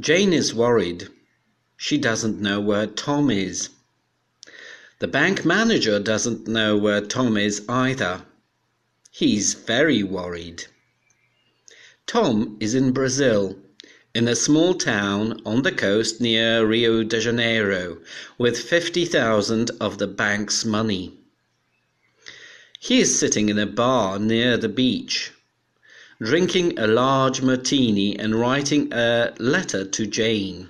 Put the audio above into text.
Jane is worried. She doesn't know where Tom is. The bank manager doesn't know where Tom is either. He's very worried. Tom is in Brazil, in a small town on the coast near Rio de Janeiro, with 50,000 of the bank's money. He is sitting in a bar near the beach drinking a large martini and writing a letter to Jane.